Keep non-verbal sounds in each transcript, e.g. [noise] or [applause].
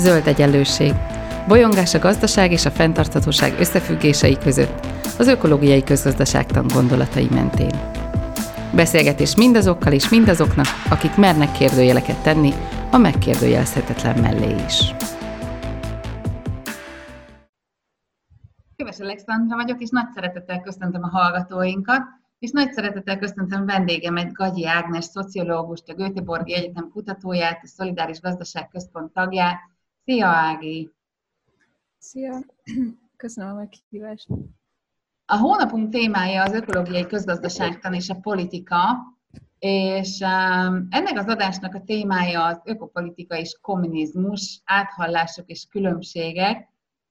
Zöld egyenlőség. Bolyongás a gazdaság és a fenntarthatóság összefüggései között, az ökológiai közgazdaságtan gondolatai mentén. Beszélgetés mindazokkal és mindazoknak, akik mernek kérdőjeleket tenni a megkérdőjelezhetetlen mellé is. Köves Alexandra vagyok, és nagy szeretettel köszöntöm a hallgatóinkat, és nagy szeretettel köszöntöm vendégemet, Gagyi Ágnes, szociológust, a Göteborgi Egyetem kutatóját, a Szolidáris Gazdaság Központ tagját. Szia, Ági! Szia! [clears throat] Köszönöm a meghívást! A hónapunk témája az ökológiai közgazdaságtan és a politika, és um, ennek az adásnak a témája az ökopolitika és kommunizmus, áthallások és különbségek,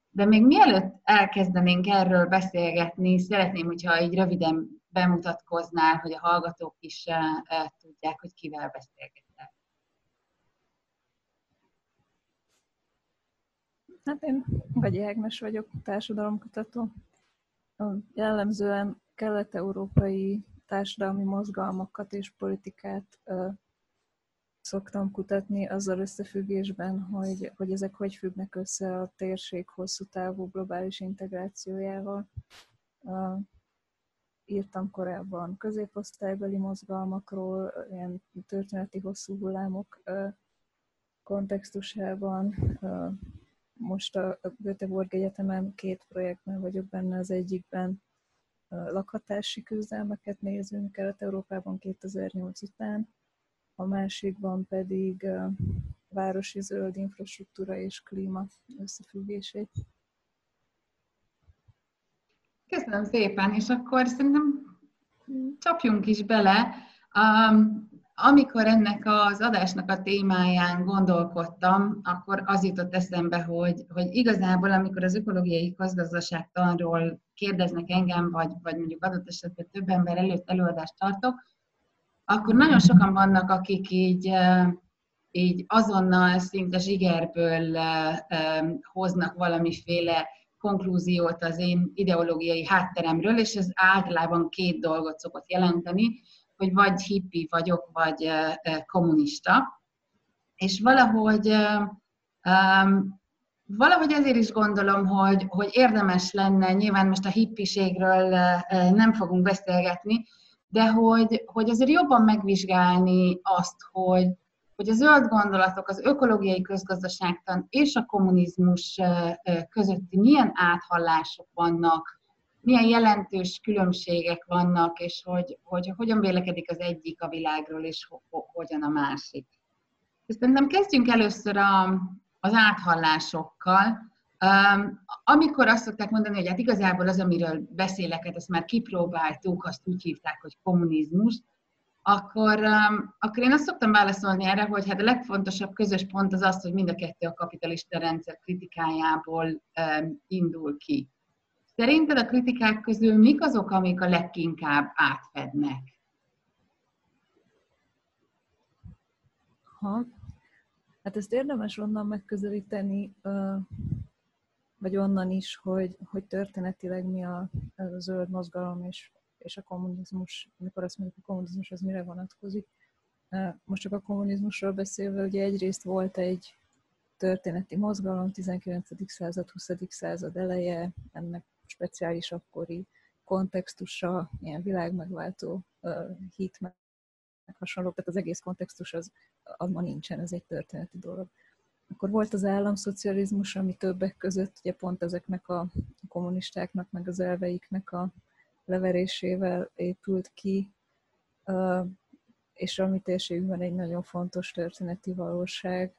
de még mielőtt elkezdenénk erről beszélgetni, szeretném, hogyha így röviden bemutatkoznál, hogy a hallgatók is uh, tudják, hogy kivel beszélgettek. Hát én Gagyi Ágnes vagyok, társadalomkutató. Jellemzően kelet-európai társadalmi mozgalmakat és politikát uh, szoktam kutatni azzal összefüggésben, hogy, hogy ezek hogy függnek össze a térség hosszú távú globális integrációjával. Uh, írtam korábban középosztálybeli mozgalmakról, ilyen történeti hosszú hullámok uh, kontextusában. Uh, most a Göteborg Egyetemen két projektben vagyok benne, az egyikben lakhatási küzdelmeket nézünk Kelet-Európában 2008 után, a másikban pedig városi zöld infrastruktúra és klíma összefüggését. Köszönöm szépen, és akkor szerintem csapjunk is bele. Amikor ennek az adásnak a témáján gondolkodtam, akkor az jutott eszembe, hogy, hogy igazából, amikor az ökológiai gazdaságtanról kérdeznek engem, vagy, vagy mondjuk adott esetben több ember előtt előadást tartok, akkor nagyon sokan vannak, akik így, így azonnal szinte zsigerből hoznak valamiféle konklúziót az én ideológiai hátteremről, és ez általában két dolgot szokott jelenteni hogy vagy hippi vagyok, vagy kommunista. És valahogy, valahogy ezért is gondolom, hogy, hogy érdemes lenne, nyilván most a hippiségről nem fogunk beszélgetni, de hogy, hogy azért jobban megvizsgálni azt, hogy, hogy a zöld gondolatok, az ökológiai közgazdaságtan és a kommunizmus közötti milyen áthallások vannak, milyen jelentős különbségek vannak, és hogy, hogy hogyan vélekedik az egyik a világról, és ho, ho, hogyan a másik. Szerintem kezdjünk először a, az áthallásokkal. Um, amikor azt szokták mondani, hogy hát igazából az, amiről beszélek, hát ezt már kipróbáltuk, azt úgy hívták, hogy kommunizmus, akkor, um, akkor én azt szoktam válaszolni erre, hogy hát a legfontosabb közös pont az az, hogy mind a kettő a kapitalista rendszer kritikájából um, indul ki. Szerinted a kritikák közül mik azok, amik a leginkább átfednek? Ha, hát ezt érdemes onnan megközelíteni, vagy onnan is, hogy, hogy történetileg mi a, a zöld mozgalom és, és a kommunizmus, amikor azt mondjuk a kommunizmus, az mire vonatkozik. Most csak a kommunizmusról beszélve, ugye egyrészt volt egy történeti mozgalom, 19. század, 20. század eleje, ennek speciális akkori kontextusa, ilyen világmegváltó uh, hit, meg hasonlók, tehát az egész kontextus az, az ma nincsen, ez egy történeti dolog. Akkor volt az államszocializmus, ami többek között ugye pont ezeknek a kommunistáknak, meg az elveiknek a leverésével épült ki, uh, és a mi térségünkben egy nagyon fontos történeti valóság,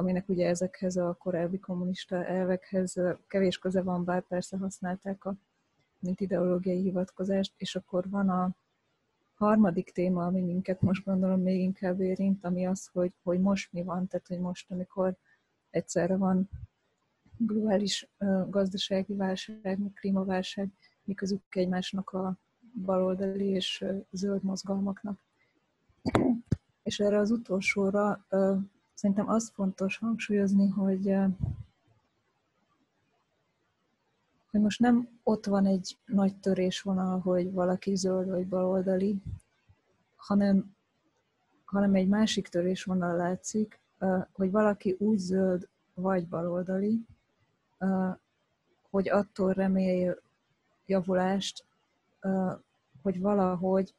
aminek ugye ezekhez a korábbi kommunista elvekhez kevés köze van, bár persze használták a mint ideológiai hivatkozást, és akkor van a harmadik téma, ami minket most gondolom még inkább érint, ami az, hogy, hogy most mi van, tehát hogy most, amikor egyszerre van globális gazdasági válság, meg klímaválság, mi közük egymásnak a baloldali és zöld mozgalmaknak. És erre az utolsóra Szerintem az fontos hangsúlyozni, hogy, hogy most nem ott van egy nagy törésvonal, hogy valaki zöld vagy baloldali, hanem, hanem egy másik törésvonal látszik, hogy valaki úgy zöld vagy baloldali, hogy attól remél javulást, hogy valahogy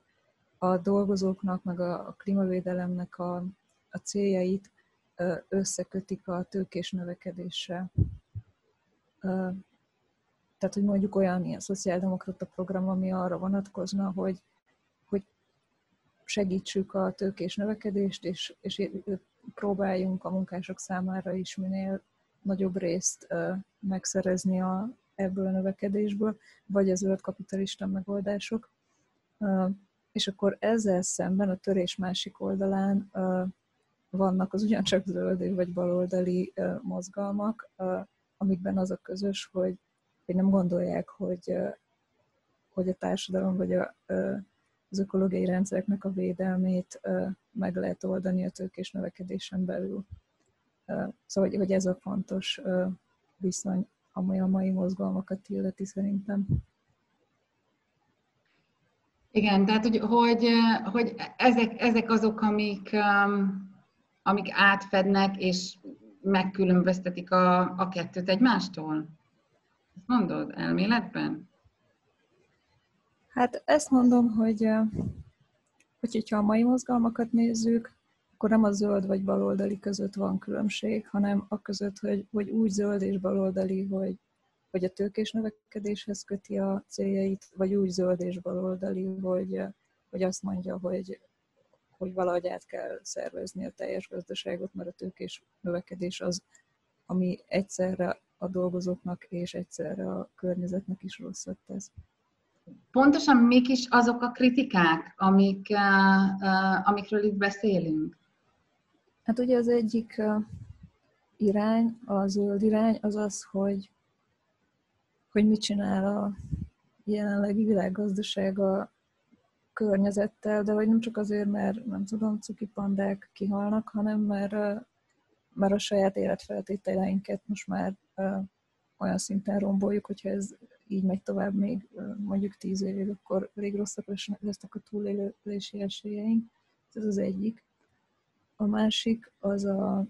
a dolgozóknak, meg a klímavédelemnek a, a céljait összekötik a tőkés növekedéssel. Tehát, hogy mondjuk olyan ilyen szociáldemokrata program, ami arra vonatkozna, hogy, hogy segítsük a tőkés növekedést, és, és próbáljunk a munkások számára is minél nagyobb részt megszerezni a, ebből a növekedésből, vagy a zöld kapitalista megoldások. És akkor ezzel szemben a törés másik oldalán vannak az ugyancsak zöld vagy baloldali mozgalmak, amikben az a közös, hogy, hogy nem gondolják, hogy, hogy a társadalom vagy a, az ökológiai rendszereknek a védelmét meg lehet oldani a tőkés növekedésen belül. Szóval, hogy, ez a fontos viszony, ami a mai mozgalmakat illeti szerintem. Igen, tehát hogy, hogy, hogy ezek, ezek azok, amik, amik átfednek és megkülönböztetik a, a kettőt egymástól? Ezt mondod elméletben? Hát ezt mondom, hogy, hogy hogyha a mai mozgalmakat nézzük, akkor nem a zöld vagy baloldali között van különbség, hanem a között, hogy, hogy úgy zöld és baloldali, hogy, hogy a tőkés növekedéshez köti a céljait, vagy úgy zöld és baloldali, hogy, hogy azt mondja, hogy, hogy valahogy át kell szervezni a teljes gazdaságot, mert a tőkés növekedés az, ami egyszerre a dolgozóknak és egyszerre a környezetnek is rosszat tesz. Pontosan mik is azok a kritikák, amik, uh, uh, amikről itt beszélünk? Hát ugye az egyik uh, irány, a zöld irány, az az, hogy, hogy mit csinál a jelenlegi világgazdaság a környezettel, de hogy nem csak azért, mert nem tudom, cuki pandák kihalnak, hanem mert, mert a saját életfeltételeinket most már olyan szinten romboljuk, hogyha ez így megy tovább még mondjuk tíz évig, akkor elég rosszak lesznek a túlélési esélyeink. Ez az egyik. A másik az a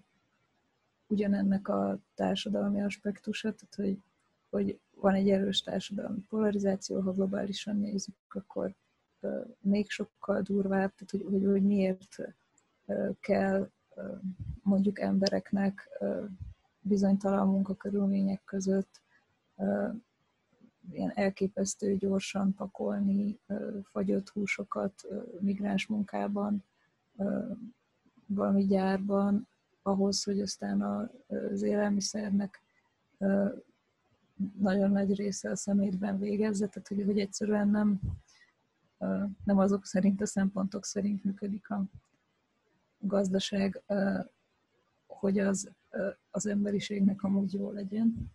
ugyanennek a társadalmi aspektusa, tehát hogy, hogy van egy erős társadalmi polarizáció, ha globálisan nézzük, akkor még sokkal durvább, tehát hogy, hogy, hogy miért kell mondjuk embereknek bizonytalan munkakörülmények között ilyen elképesztő gyorsan pakolni fagyott húsokat migráns munkában, valami gyárban, ahhoz, hogy aztán az élelmiszernek nagyon nagy része a szemétben végezze, tehát hogy, hogy egyszerűen nem, nem azok szerint, a szempontok szerint működik a gazdaság, hogy az, az emberiségnek amúgy jó legyen.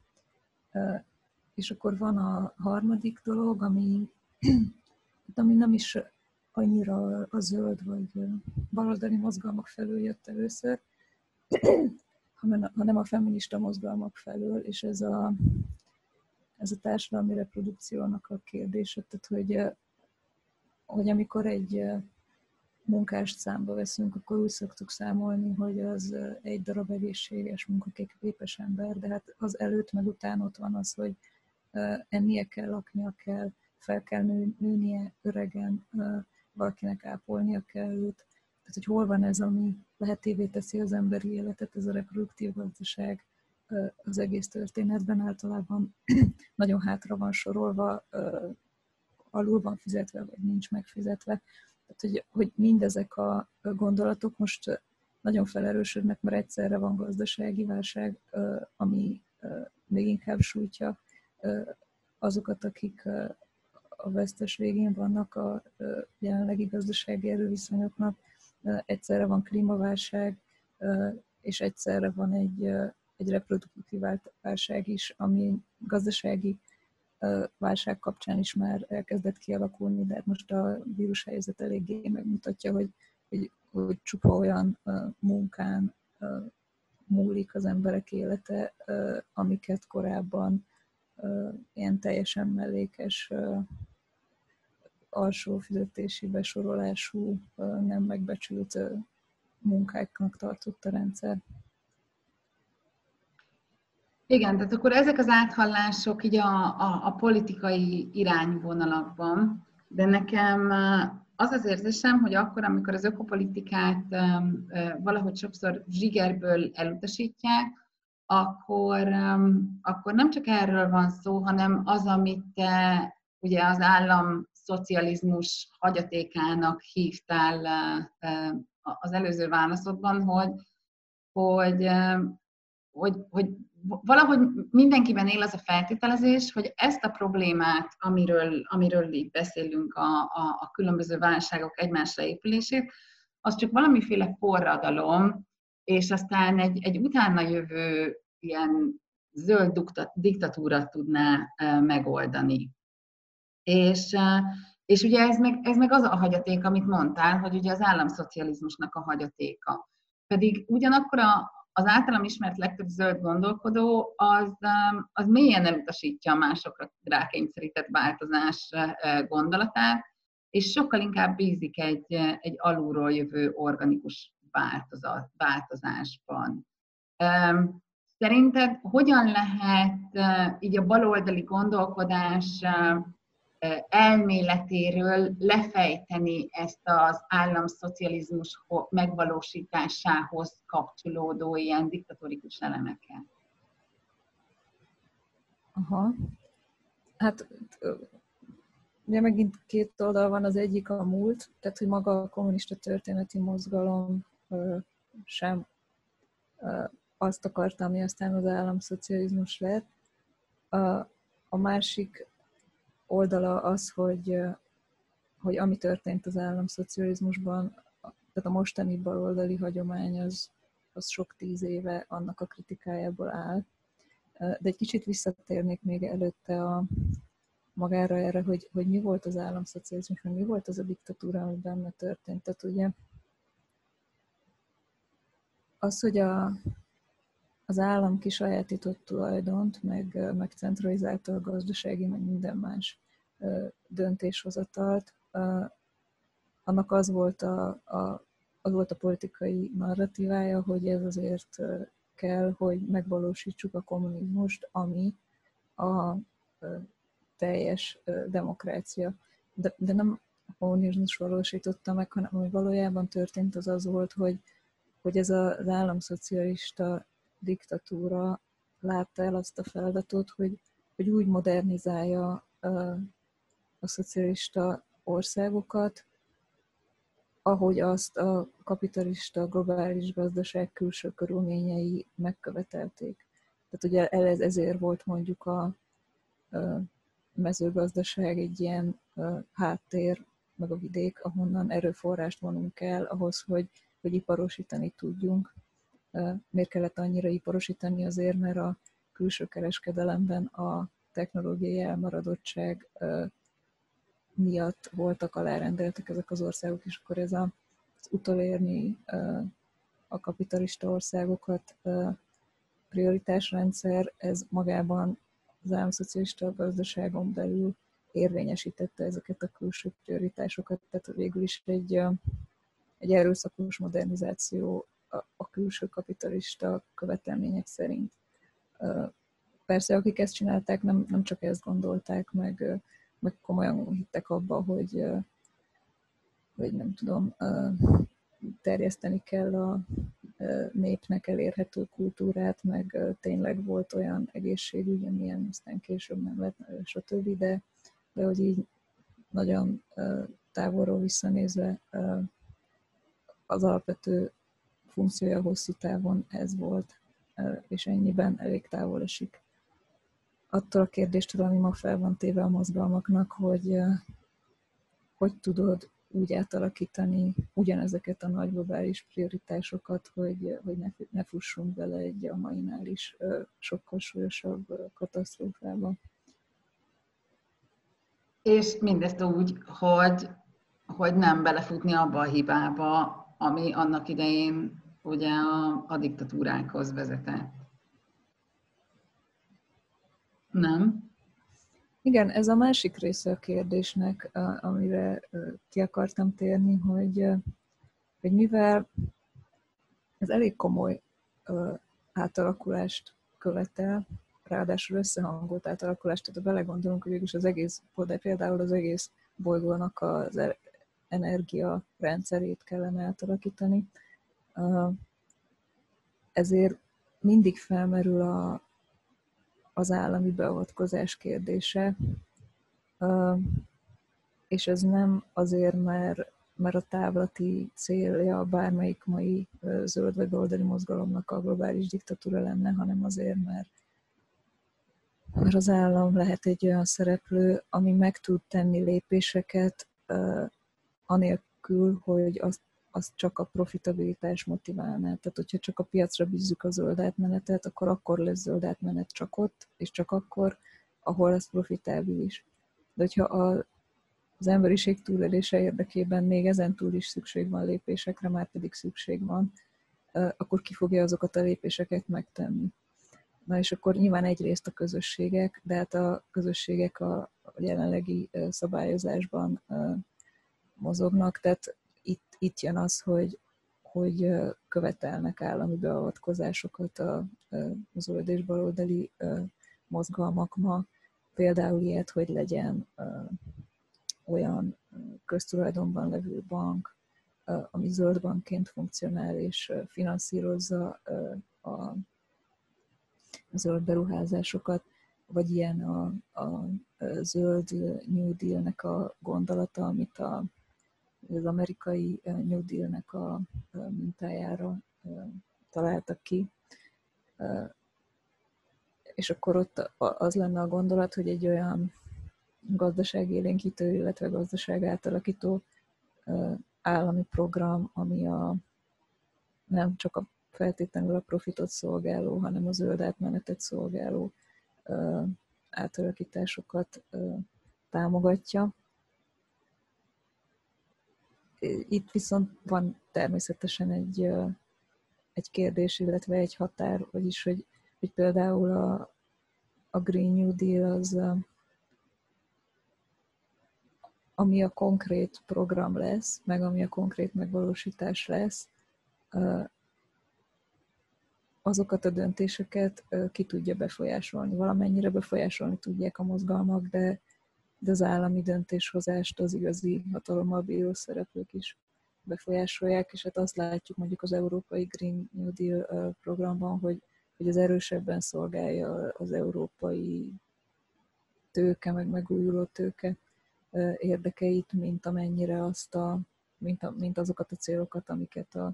És akkor van a harmadik dolog, ami, [clears throat] ami nem is annyira a zöld vagy baloldali mozgalmak felől jött először, [clears throat] hanem a feminista mozgalmak felől, és ez a, ez a társadalmi reprodukciónak a kérdése, tehát hogy hogy amikor egy munkást számba veszünk, akkor úgy szoktuk számolni, hogy az egy darab egészséges munkaképes ember, de hát az előtt meg után ott van az, hogy ennie kell, laknia kell, fel kell nő, nőnie öregen, valakinek ápolnia kell őt. Tehát, hogy hol van ez, ami lehetővé teszi az emberi életet, ez a reproduktív gazdaság az egész történetben általában [clears throat] nagyon hátra van sorolva, alul van fizetve, vagy nincs megfizetve. Tehát, hogy, hogy mindezek a gondolatok most nagyon felerősödnek, mert egyszerre van gazdasági válság, ami még inkább sújtja azokat, akik a vesztes végén vannak a jelenlegi gazdasági erőviszonyoknak. Egyszerre van klímaválság, és egyszerre van egy, egy reproduktív válság is, ami gazdasági válság kapcsán is már elkezdett kialakulni, de most a vírushelyzet eléggé megmutatja, hogy, hogy, hogy csupa olyan munkán múlik az emberek élete, amiket korábban ilyen teljesen mellékes alsó fizetési besorolású, nem megbecsült munkáknak tartott a rendszer. Igen, tehát akkor ezek az áthallások így a, a, a politikai irányvonalakban, de nekem az az érzésem, hogy akkor, amikor az ökopolitikát valahogy sokszor zsigerből elutasítják, akkor, akkor nem csak erről van szó, hanem az, amit te ugye az állam szocializmus hagyatékának hívtál az előző válaszodban, hogy, hogy, hogy, hogy valahogy mindenkiben él az a feltételezés, hogy ezt a problémát, amiről, amiről itt beszélünk, a, a, a különböző válságok egymásra épülését, az csak valamiféle forradalom, és aztán egy, egy utána jövő ilyen zöld diktatúra tudná megoldani. És, és ugye ez meg, ez meg az a hagyaték, amit mondtál, hogy ugye az államszocializmusnak a hagyatéka. Pedig ugyanakkor a, az általam ismert legtöbb zöld gondolkodó az, az mélyen elutasítja a másokra rákényszerített változás gondolatát, és sokkal inkább bízik egy, egy alulról jövő organikus változat, változásban. Szerinted hogyan lehet így a baloldali gondolkodás elméletéről lefejteni ezt az államszocializmus megvalósításához kapcsolódó ilyen diktatórikus elemeket? Aha. Hát ugye megint két oldal van, az egyik a múlt, tehát hogy maga a kommunista történeti mozgalom sem azt akarta, ami aztán az államszocializmus lett. A, a másik oldala az, hogy, hogy ami történt az államszocializmusban, tehát a mostani baloldali hagyomány az, az sok tíz éve annak a kritikájából áll. De egy kicsit visszatérnék még előtte a, magára erre, hogy, hogy mi volt az államszocializmus, mi volt az a diktatúra, ami benne történt. Tehát ugye az, hogy a, az állam kisajátított tulajdont, meg, meg centralizálta a gazdasági, meg minden más döntéshozatalt, annak az volt a, a, az volt a politikai narratívája, hogy ez azért kell, hogy megvalósítsuk a kommunizmust, ami a teljes demokrácia. De, de nem a kommunizmus valósította meg, hanem ami valójában történt, az az volt, hogy, hogy ez az államszocialista diktatúra látta el azt a feladatot, hogy, hogy úgy modernizálja a, szocialista országokat, ahogy azt a kapitalista globális gazdaság külső körülményei megkövetelték. Tehát ugye ez, ezért volt mondjuk a mezőgazdaság egy ilyen háttér, meg a vidék, ahonnan erőforrást vonunk el ahhoz, hogy, hogy iparosítani tudjunk miért kellett annyira iparosítani azért, mert a külső kereskedelemben a technológiai elmaradottság miatt voltak alárendeltek ezek az országok, és akkor ez az utolérni a kapitalista országokat prioritásrendszer, ez magában az államszocialista gazdaságon belül érvényesítette ezeket a külső prioritásokat, tehát végül is egy, egy erőszakos modernizáció a külső kapitalista követelmények szerint. Persze, akik ezt csinálták, nem, nem csak ezt gondolták, meg, meg komolyan hittek abba, hogy, hogy nem tudom, terjeszteni kell a népnek elérhető kultúrát, meg tényleg volt olyan egészségügy, amilyen aztán később nem lett, stb. De, de hogy így nagyon távolról visszanézve az alapvető funkciója hosszú távon ez volt, és ennyiben elég távol esik. Attól a kérdéstől, ami ma fel van téve a mozgalmaknak, hogy hogy tudod úgy átalakítani ugyanezeket a nagy globális prioritásokat, hogy, hogy ne, ne fussunk bele egy a mainál is sokkal súlyosabb katasztrófába. És mindezt úgy, hogy, hogy nem belefutni abba a hibába, ami annak idején ugye a, a diktatúrákhoz vezetett. Nem? Igen, ez a másik része a kérdésnek, amire ki akartam térni, hogy, hogy mivel ez elég komoly átalakulást követel, ráadásul összehangolt átalakulást, tehát ha belegondolunk, hogy is az egész, például az egész bolygónak az er-, energia rendszerét kellene átalakítani, ezért mindig felmerül a, az állami beavatkozás kérdése, és ez nem azért, mert, mert a távlati célja bármelyik mai zöld vagy oldali mozgalomnak a globális diktatúra lenne, hanem azért, mert, mert az állam lehet egy olyan szereplő, ami meg tud tenni lépéseket, anélkül, hogy azt az csak a profitabilitás motiválná. Tehát, hogyha csak a piacra bízzuk a zöld átmenetet, akkor akkor lesz zöld átmenet csak ott, és csak akkor, ahol ez profitábilis. De hogyha a, az emberiség túlélése érdekében még ezen túl is szükség van lépésekre, már pedig szükség van, akkor ki fogja azokat a lépéseket megtenni. Na és akkor nyilván egyrészt a közösségek, de hát a közösségek a jelenlegi szabályozásban mozognak, tehát itt, itt jön az, hogy, hogy követelnek állami beavatkozásokat a, zöld és baloldali mozgalmak ma. Például ilyet, hogy legyen olyan köztulajdonban levő bank, ami zöld bankként funkcionál és finanszírozza a zöld beruházásokat, vagy ilyen a, a zöld New Deal-nek a gondolata, amit a az amerikai New Deal-nek a mintájára találtak ki. És akkor ott az lenne a gondolat, hogy egy olyan gazdaságélénkítő, illetve gazdaság átalakító állami program, ami a, nem csak a feltétlenül a profitot szolgáló, hanem a zöld átmenetet szolgáló átalakításokat támogatja itt viszont van természetesen egy, egy kérdés, illetve egy határ, vagyis, hogy, hogy például a, a Green New Deal az, ami a konkrét program lesz, meg ami a konkrét megvalósítás lesz, azokat a döntéseket ki tudja befolyásolni. Valamennyire befolyásolni tudják a mozgalmak, de, de az állami döntéshozást az igazi hatalommal bíró szereplők is befolyásolják, és hát azt látjuk mondjuk az Európai Green New Deal programban, hogy, hogy az erősebben szolgálja az európai tőke, meg megújuló tőke érdekeit, mint amennyire azt a, mint, a, mint azokat a célokat, amiket a,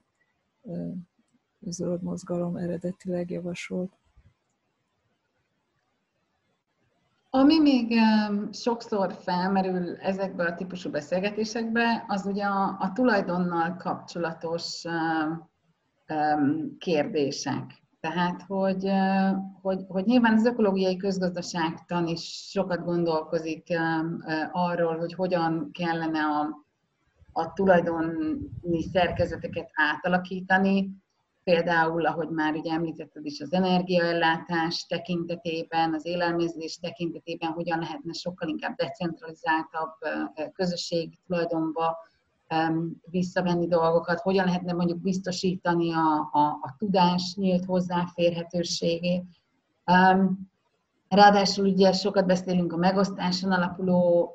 a zöld mozgalom eredetileg javasolt. Ami még sokszor felmerül ezekből a típusú beszélgetésekbe, az ugye a, a tulajdonnal kapcsolatos kérdések. Tehát, hogy, hogy, hogy nyilván az ökológiai közgazdaságtan is sokat gondolkozik arról, hogy hogyan kellene a, a tulajdoni szerkezeteket átalakítani, például, ahogy már ugye említetted is, az energiaellátás tekintetében, az élelmezés tekintetében hogyan lehetne sokkal inkább decentralizáltabb közösségi tulajdonba visszavenni dolgokat, hogyan lehetne mondjuk biztosítani a, a, a tudás nyílt hozzáférhetőségét. Ráadásul ugye sokat beszélünk a megosztáson alapuló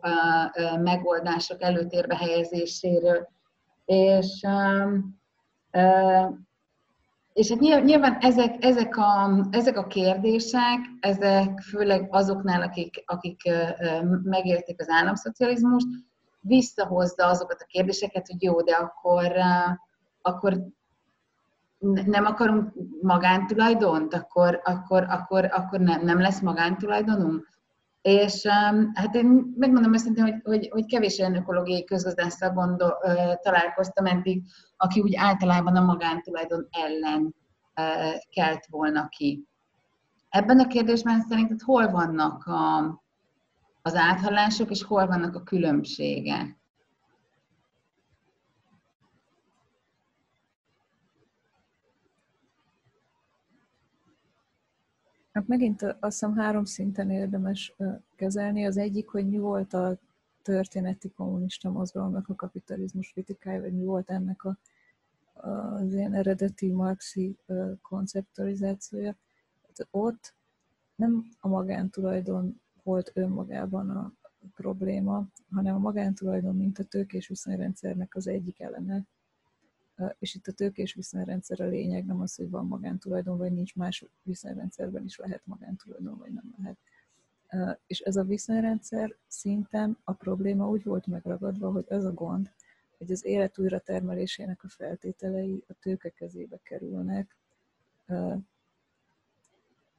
megoldások előtérbe helyezéséről, és és hát nyilván ezek, ezek, a, ezek a kérdések, ezek főleg azoknál, akik, akik megérték az államszocializmust, visszahozza azokat a kérdéseket, hogy jó, de akkor, akkor nem akarunk magántulajdont, akkor, akkor, akkor, akkor nem, nem lesz magántulajdonunk. És hát én megmondom őszintén, hogy, hogy, hogy kevés olyan ökológiai közgazdásszal gondol, találkoztam eddig, aki úgy általában a magántulajdon ellen kelt volna ki. Ebben a kérdésben szerinted hol vannak a, az áthallások, és hol vannak a különbségek? Hát megint azt hiszem három szinten érdemes kezelni. Az egyik, hogy mi volt a történeti kommunista mozgalomnak a kapitalizmus kritikája, vagy mi volt ennek a, az ilyen eredeti marxi konceptualizációja. Tehát ott nem a magántulajdon volt önmagában a probléma, hanem a magántulajdon, mint a tőkés viszonyrendszernek az egyik eleme. És itt a tőkés viszonyrendszer a lényeg, nem az, hogy van magántulajdon, vagy nincs más viszonyrendszerben is lehet magántulajdon, vagy nem lehet. És ez a viszonyrendszer szinten a probléma úgy volt megragadva, hogy az a gond, hogy az élet újra termelésének a feltételei a tőke kezébe kerülnek,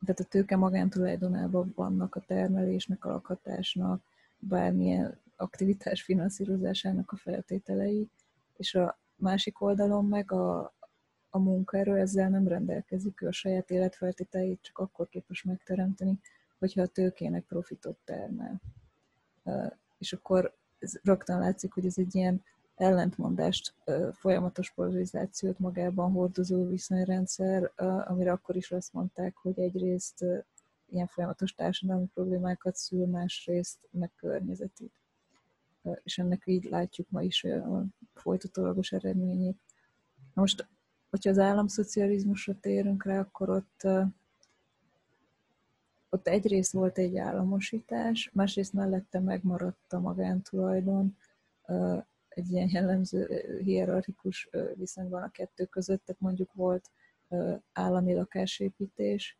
tehát a tőke magántulajdonában vannak a termelésnek, a lakhatásnak, bármilyen aktivitás finanszírozásának a feltételei, és a másik oldalon meg a, a munkaerő ezzel nem rendelkezik, ő a saját életfeltételeit csak akkor képes megteremteni, hogyha a tőkének profitot termel. És akkor ez rögtön látszik, hogy ez egy ilyen ellentmondást, folyamatos polarizációt magában hordozó viszonyrendszer, amire akkor is azt mondták, hogy egyrészt ilyen folyamatos társadalmi problémákat szül, másrészt meg környezetét. És ennek így látjuk ma is a folytatólagos eredményét. Most, hogyha az államszocializmusra térünk rá, akkor ott, ott egyrészt volt egy államosítás, másrészt mellette megmaradt a magántulajdon, egy ilyen jellemző hierarchikus viszonyban a kettő között, tehát mondjuk volt állami lakásépítés,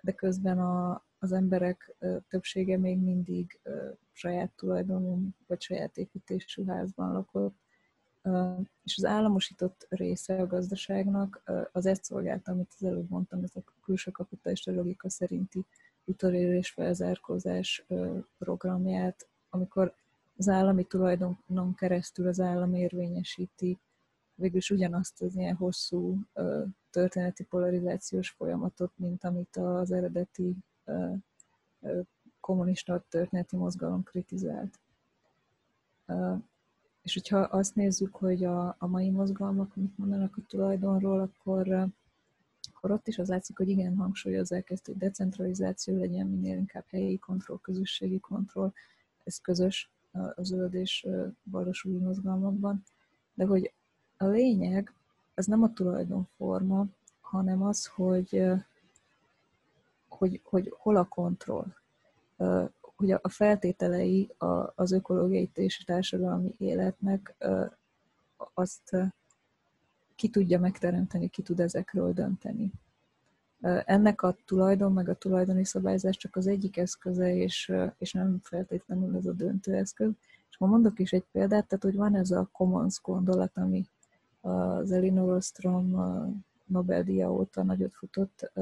de közben a, az emberek többsége még mindig saját tulajdonú vagy saját építésű házban lakott, és az államosított része a gazdaságnak az ezt szolgálta, amit az előbb mondtam, ez a külső kapitalista logika szerinti utolérés felzárkózás programját, amikor az állami tulajdonon keresztül az állam érvényesíti végülis ugyanazt az ilyen hosszú történeti polarizációs folyamatot, mint amit az eredeti kommunista történeti mozgalom kritizált. És hogyha azt nézzük, hogy a, a mai mozgalmak mit mondanak a tulajdonról, akkor, akkor ott is az látszik, hogy igen, hangsúlyozzák ezt, hogy decentralizáció legyen, minél inkább helyi kontroll, közösségi kontroll, ez közös a zöld és új mozgalmakban, de hogy a lényeg az nem a tulajdonforma, hanem az, hogy, hogy, hogy hol a kontroll. Hogy a feltételei az ökológiai és társadalmi életnek azt ki tudja megteremteni, ki tud ezekről dönteni. Ennek a tulajdon, meg a tulajdoni szabályzás csak az egyik eszköze, és, és nem feltétlenül ez a döntő eszköz. És ma mondok is egy példát, tehát hogy van ez a commons gondolat, ami az Elinor Ostrom Nobel-díja óta nagyot futott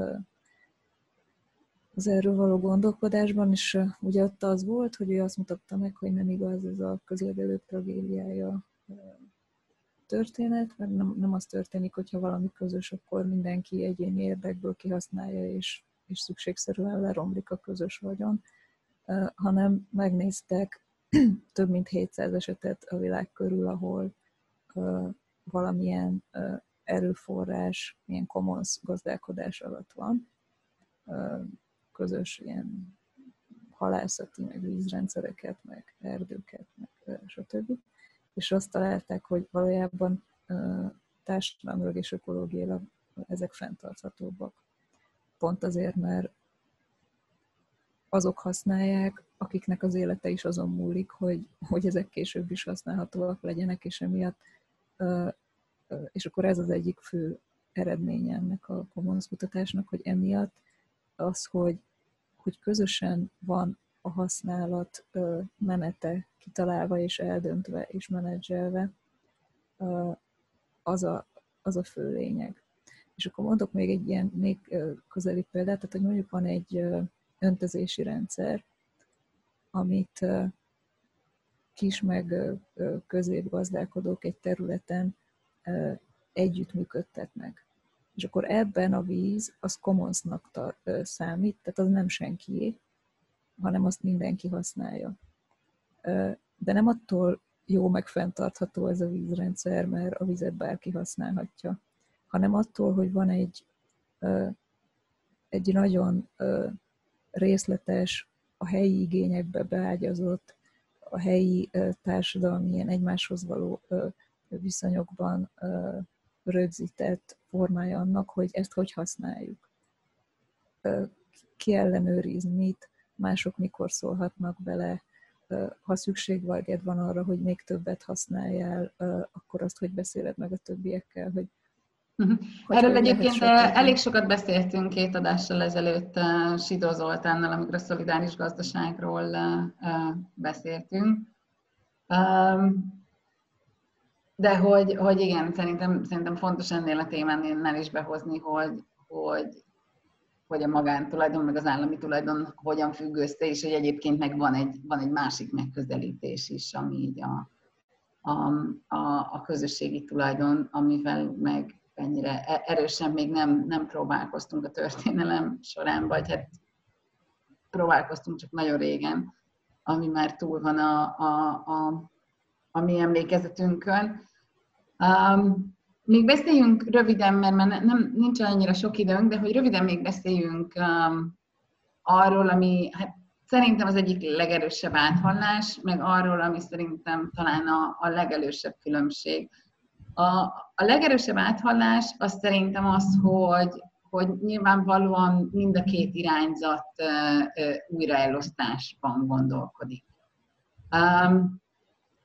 az erről való gondolkodásban, és ugye ott az volt, hogy ő azt mutatta meg, hogy nem igaz ez a közlegelő tragédiája történet, mert nem, nem az történik, hogyha valami közös, akkor mindenki egyéni érdekből kihasználja, és, és szükségszerűen leromlik a közös vagyon, hanem megnéztek [clears throat] több mint 700 esetet a világ körül, ahol valamilyen erőforrás, milyen commons gazdálkodás alatt van, közös ilyen halászati, meg vízrendszereket, meg erdőket, meg stb és azt találták, hogy valójában társadalmilag és ökológiailag ezek fenntarthatóbbak. Pont azért, mert azok használják, akiknek az élete is azon múlik, hogy, hogy ezek később is használhatóak legyenek, és emiatt, és akkor ez az egyik fő eredménye ennek a commons kutatásnak, hogy emiatt az, hogy, hogy közösen van a használat menete kitalálva és eldöntve és menedzselve, az a, az a fő lényeg. És akkor mondok még egy ilyen még közeli példát, tehát hogy mondjuk van egy öntözési rendszer, amit kis meg középgazdálkodók egy területen együtt működtetnek. És akkor ebben a víz az commonsnak számít, tehát az nem senkié, hanem azt mindenki használja. De nem attól jó meg fenntartható ez a vízrendszer, mert a vizet bárki használhatja, hanem attól, hogy van egy, egy nagyon részletes, a helyi igényekbe beágyazott, a helyi társadalmi ilyen egymáshoz való viszonyokban rögzített formája annak, hogy ezt hogy használjuk. ki ellenőriz mit, mások mikor szólhatnak bele, ha szükség vagy van arra, hogy még többet használjál, akkor azt, hogy beszéled meg a többiekkel, hogy Uh-huh. Erről egyébként elég sokat beszéltünk két adással ezelőtt uh, Sidó Zoltánnal, amikor a szolidáris gazdaságról uh, beszéltünk. Um, de hogy, hogy igen, szerintem, szerintem fontos ennél a témánál is behozni, hogy, hogy, hogy a magántulajdon, meg az állami tulajdon hogyan függ össze, és hogy egyébként meg van egy, van egy másik megközelítés is, ami így a, a, a, a közösségi tulajdon, amivel meg ennyire e, erősen még nem, nem próbálkoztunk a történelem során, vagy hát próbálkoztunk csak nagyon régen, ami már túl van a, a, a, a mi emlékezetünkön. Um, még beszéljünk röviden, mert már nem, nincs annyira sok időnk, de hogy röviden még beszéljünk um, arról, ami hát szerintem az egyik legerősebb áthallás, meg arról, ami szerintem talán a, a legelősebb különbség. A, a legerősebb áthallás az szerintem az, hogy, hogy nyilvánvalóan mind a két irányzat uh, uh, újraelosztásban gondolkodik. Um,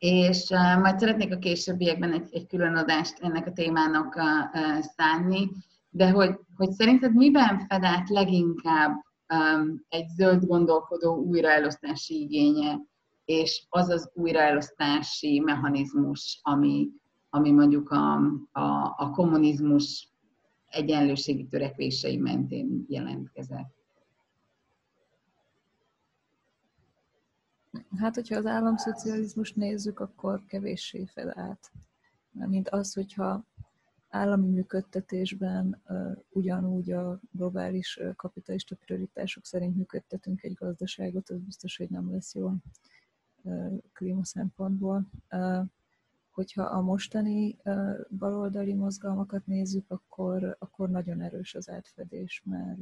és majd szeretnék a későbbiekben egy, egy külön adást ennek a témának szánni, de hogy, hogy szerinted miben fed át leginkább egy zöld gondolkodó újraelosztási igénye, és az az újraelosztási mechanizmus, ami, ami mondjuk a, a, a kommunizmus egyenlőségi törekvései mentén jelentkezett. Hát, hogyha az államszocializmust nézzük, akkor kevéssé fel át. Mint az, hogyha állami működtetésben ugyanúgy a globális kapitalista prioritások szerint működtetünk egy gazdaságot, az biztos, hogy nem lesz jó uh, klíma szempontból. Hogyha a mostani baloldali mozgalmakat nézzük, akkor, akkor nagyon erős az átfedés, mert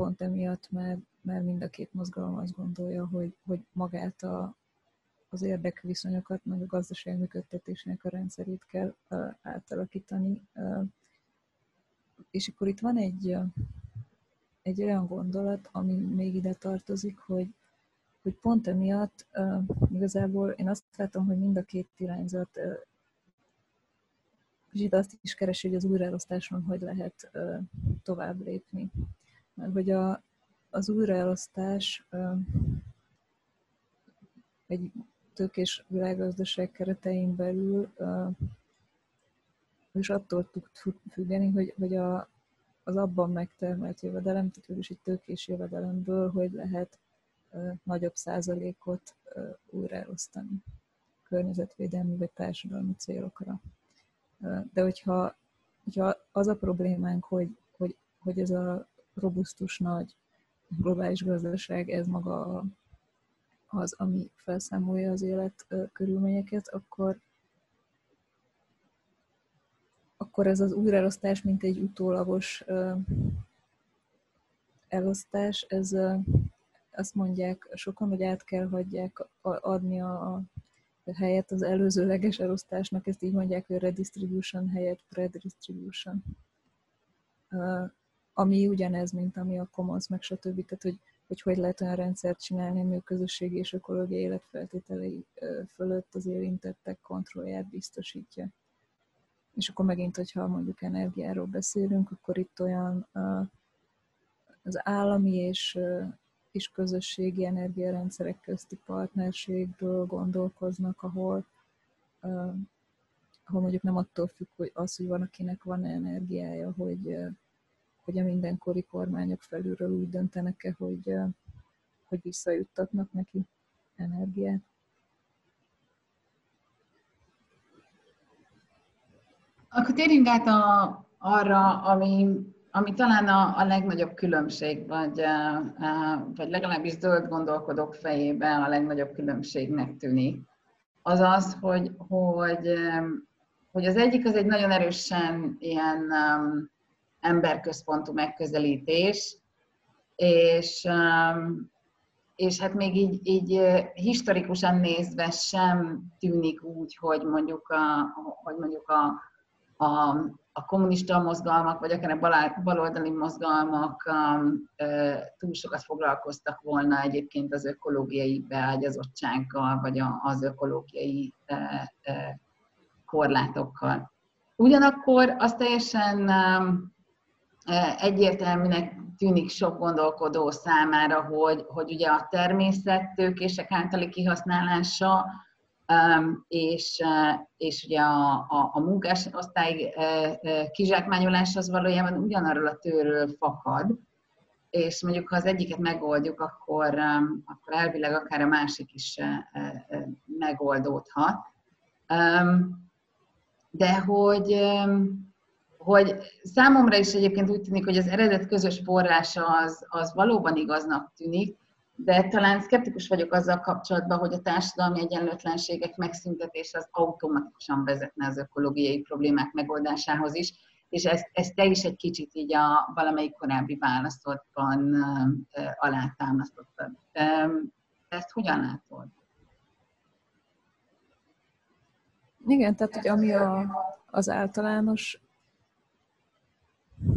pont emiatt, mert, mert mind a két mozgalom azt gondolja, hogy, hogy magát a, az érdekviszonyokat, meg a gazdaság működtetésének a rendszerét kell átalakítani. És akkor itt van egy, egy olyan gondolat, ami még ide tartozik, hogy, hogy pont emiatt uh, igazából én azt látom, hogy mind a két irányzat uh, Zsid azt is keresi, hogy az újraelosztáson hogy lehet tovább lépni mert hogy a, az újraelosztás egy tőkés világgazdaság keretein belül és attól tud függeni, hogy, hogy a, az abban megtermelt jövedelem, tehát is egy tőkés jövedelemből, hogy lehet nagyobb százalékot újraelosztani környezetvédelmi vagy társadalmi célokra. De hogyha, hogyha az a problémánk, hogy, hogy, hogy ez a robusztus nagy globális gazdaság, ez maga az, ami felszámolja az élet körülményeket, akkor akkor ez az újraelosztás, mint egy utólagos elosztás, ez azt mondják sokan, hogy át kell hagyják adni a helyet az előzőleges elosztásnak, ezt így mondják, hogy redistribution helyett predistribution ami ugyanez, mint ami a Commons, meg stb. Tehát, hogy, hogy hogy lehet olyan rendszert csinálni, ami a közösségi és ökológiai életfeltételei fölött az érintettek kontrollját biztosítja. És akkor megint, hogyha mondjuk energiáról beszélünk, akkor itt olyan az állami és, és közösségi energiarendszerek közti partnerségről gondolkoznak, ahol, ahol mondjuk nem attól függ, hogy az, hogy van, akinek van energiája, hogy hogy a mindenkori kormányok felülről úgy döntenek-e, hogy, hogy visszajuttatnak neki energiát. Akkor térjünk át a, arra, ami, ami talán a, a legnagyobb különbség, vagy, vagy legalábbis zöld gondolkodók fejében a legnagyobb különbségnek tűnik. Az az, hogy, hogy, hogy az egyik az egy nagyon erősen ilyen emberközpontú megközelítés, és, um, és hát még így, így historikusan nézve sem tűnik úgy, hogy mondjuk a, hogy mondjuk a, a, a kommunista mozgalmak, vagy akár a baloldali mozgalmak um, túl sokat foglalkoztak volna egyébként az ökológiai beágyazottsággal, vagy az ökológiai korlátokkal. Ugyanakkor az teljesen um, egyértelműnek tűnik sok gondolkodó számára, hogy, hogy ugye a természet tőkések általi kihasználása és, és ugye a, a, a munkásosztály kizsákmányolás az valójában ugyanarról a tőről fakad, és mondjuk ha az egyiket megoldjuk, akkor, akkor elvileg akár a másik is megoldódhat. De hogy, hogy számomra is egyébként úgy tűnik, hogy az eredet közös forrása az, az valóban igaznak tűnik, de talán szkeptikus vagyok azzal kapcsolatban, hogy a társadalmi egyenlőtlenségek megszüntetése az automatikusan vezetne az ökológiai problémák megoldásához is, és ezt, ezt te is egy kicsit így a valamelyik korábbi választotban alátámasztottad. Ezt hogyan látod? Igen, tehát hogy ami a, az általános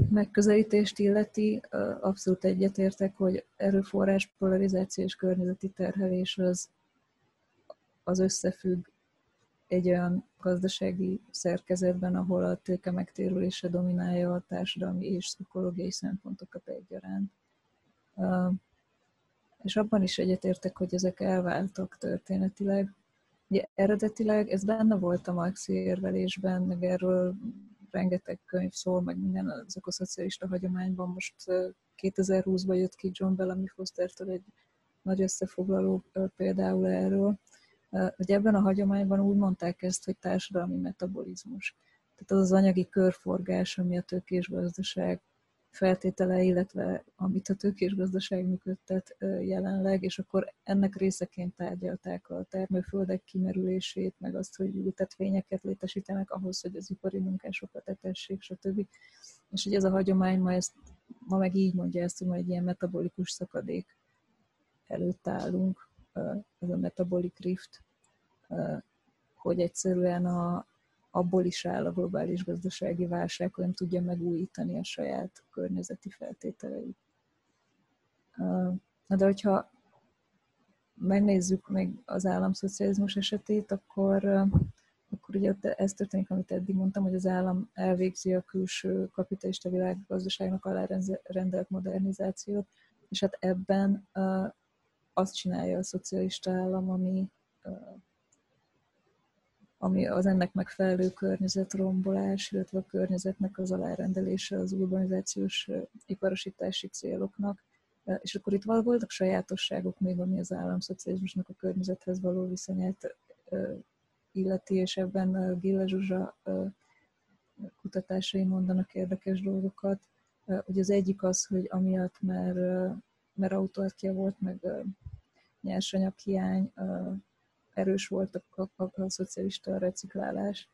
megközelítést illeti, abszolút egyetértek, hogy erőforrás, polarizáció és környezeti terhelés az, az összefügg egy olyan gazdasági szerkezetben, ahol a tőke megtérülése dominálja a társadalmi és pszichológiai szempontokat egyaránt. És abban is egyetértek, hogy ezek elváltak történetileg. Ugye eredetileg ez benne volt a Marxi érvelésben, meg erről rengeteg könyv szól, meg minden az ökoszocialista hagyományban. Most 2020-ban jött ki John Bellamy Fostertől egy nagy összefoglaló például erről, hogy ebben a hagyományban úgy mondták ezt, hogy társadalmi metabolizmus. Tehát az az anyagi körforgás, ami a tőkés gazdaság feltétele, illetve amit a tőkés gazdaság működtet jelenleg, és akkor ennek részeként tárgyalták a termőföldek kimerülését, meg azt, hogy ültetvényeket létesítenek ahhoz, hogy az ipari munkásokat etessék, stb. És hogy ez a hagyomány ma, ezt, ma meg így mondja ezt, hogy egy ilyen metabolikus szakadék előtt állunk, ez a metabolic rift, hogy egyszerűen a, abból is áll a globális gazdasági válság, hogy nem tudja megújítani a saját környezeti feltételeit. De hogyha megnézzük meg az államszocializmus esetét, akkor, akkor ugye ez történik, amit eddig mondtam, hogy az állam elvégzi a külső kapitalista világgazdaságnak alárendelt modernizációt, és hát ebben azt csinálja a szocialista állam, ami ami az ennek megfelelő környezetrombolás, illetve a környezetnek az alárendelése az urbanizációs iparosítási céloknak. És akkor itt voltak sajátosságok még, ami az államszocializmusnak a környezethez való viszonyát illeti, és ebben Gille Zsuzsa kutatásai mondanak érdekes dolgokat. Hogy az egyik az, hogy amiatt, mert, mert autarkia volt, meg nyersanyaghiány, erős volt a, a, a, a szocialista reciklálás.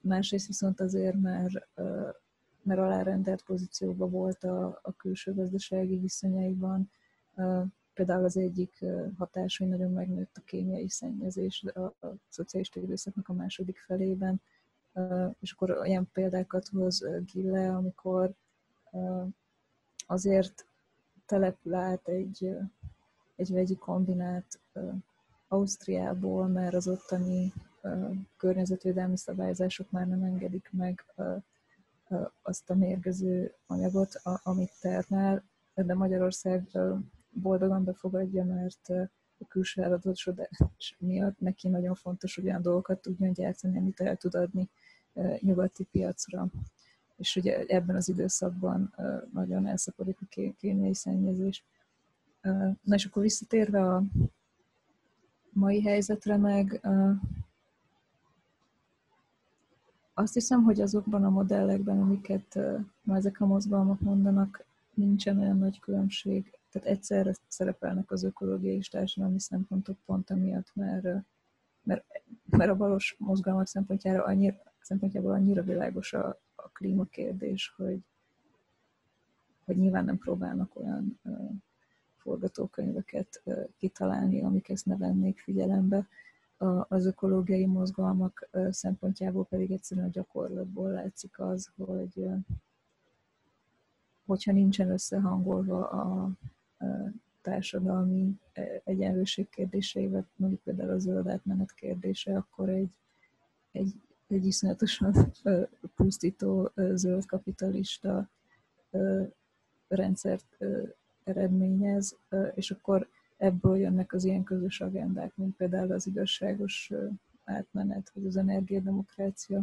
Másrészt viszont azért, mert, mert alárendelt pozícióban volt a, a külső gazdasági viszonyaiban. Például az egyik hatás, hogy nagyon megnőtt a kémiai szennyezés a, a szocialista időszaknak a második felében. És akkor olyan példákat hoz Gille, amikor azért települ át egy, egy vegyi kombinát Ausztriából, mert az ottani környezetvédelmi szabályzások már nem engedik meg azt a mérgező anyagot, amit termel, de Magyarország boldogan befogadja, mert a külső eladósodás miatt neki nagyon fontos, hogy olyan dolgokat tudjon gyártani, amit el tud adni nyugati piacra. És ugye ebben az időszakban nagyon elszapodik a kémiai szennyezés. Na és akkor visszatérve a mai helyzetre meg azt hiszem, hogy azokban a modellekben, amiket ma ezek a mozgalmak mondanak, nincsen olyan nagy különbség. Tehát egyszerre szerepelnek az ökológiai és társadalmi szempontok pont amiatt, mert, mert, mert a valós mozgalmak szempontjára annyira, szempontjából annyira világos a, a klímakérdés, hogy, hogy nyilván nem próbálnak olyan forgatókönyveket kitalálni, amik ezt ne vennék figyelembe. az ökológiai mozgalmak szempontjából pedig egyszerűen a gyakorlatból látszik az, hogy hogyha nincsen összehangolva a társadalmi egyenlőség kérdéseivel, mondjuk például a zöld átmenet kérdése, akkor egy, egy, egy iszonyatosan pusztító zöld kapitalista rendszert eredményez, és akkor ebből jönnek az ilyen közös agendák, mint például az igazságos átmenet, vagy az energiademokrácia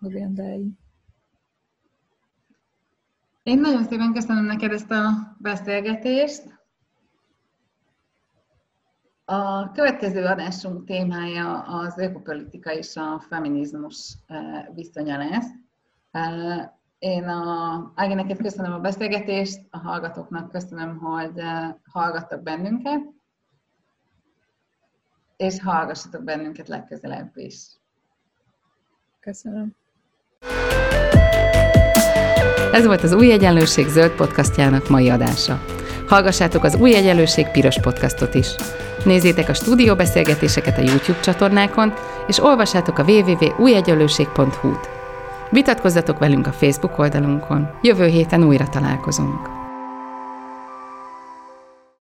agendái. Én nagyon szépen köszönöm neked ezt a beszélgetést. A következő adásunk témája az ökopolitika és a feminizmus viszonya lesz. Én a Ági, köszönöm a beszélgetést, a hallgatóknak köszönöm, hogy eh, hallgattak bennünket, és hallgassatok bennünket legközelebb is. Köszönöm. Ez volt az Új Egyenlőség zöld podcastjának mai adása. Hallgassátok az Új Egyenlőség piros podcastot is. Nézzétek a stúdióbeszélgetéseket a YouTube csatornákon, és olvassátok a www.újegyenlőség.hu-t. Vitatkozzatok velünk a Facebook oldalunkon. Jövő héten újra találkozunk.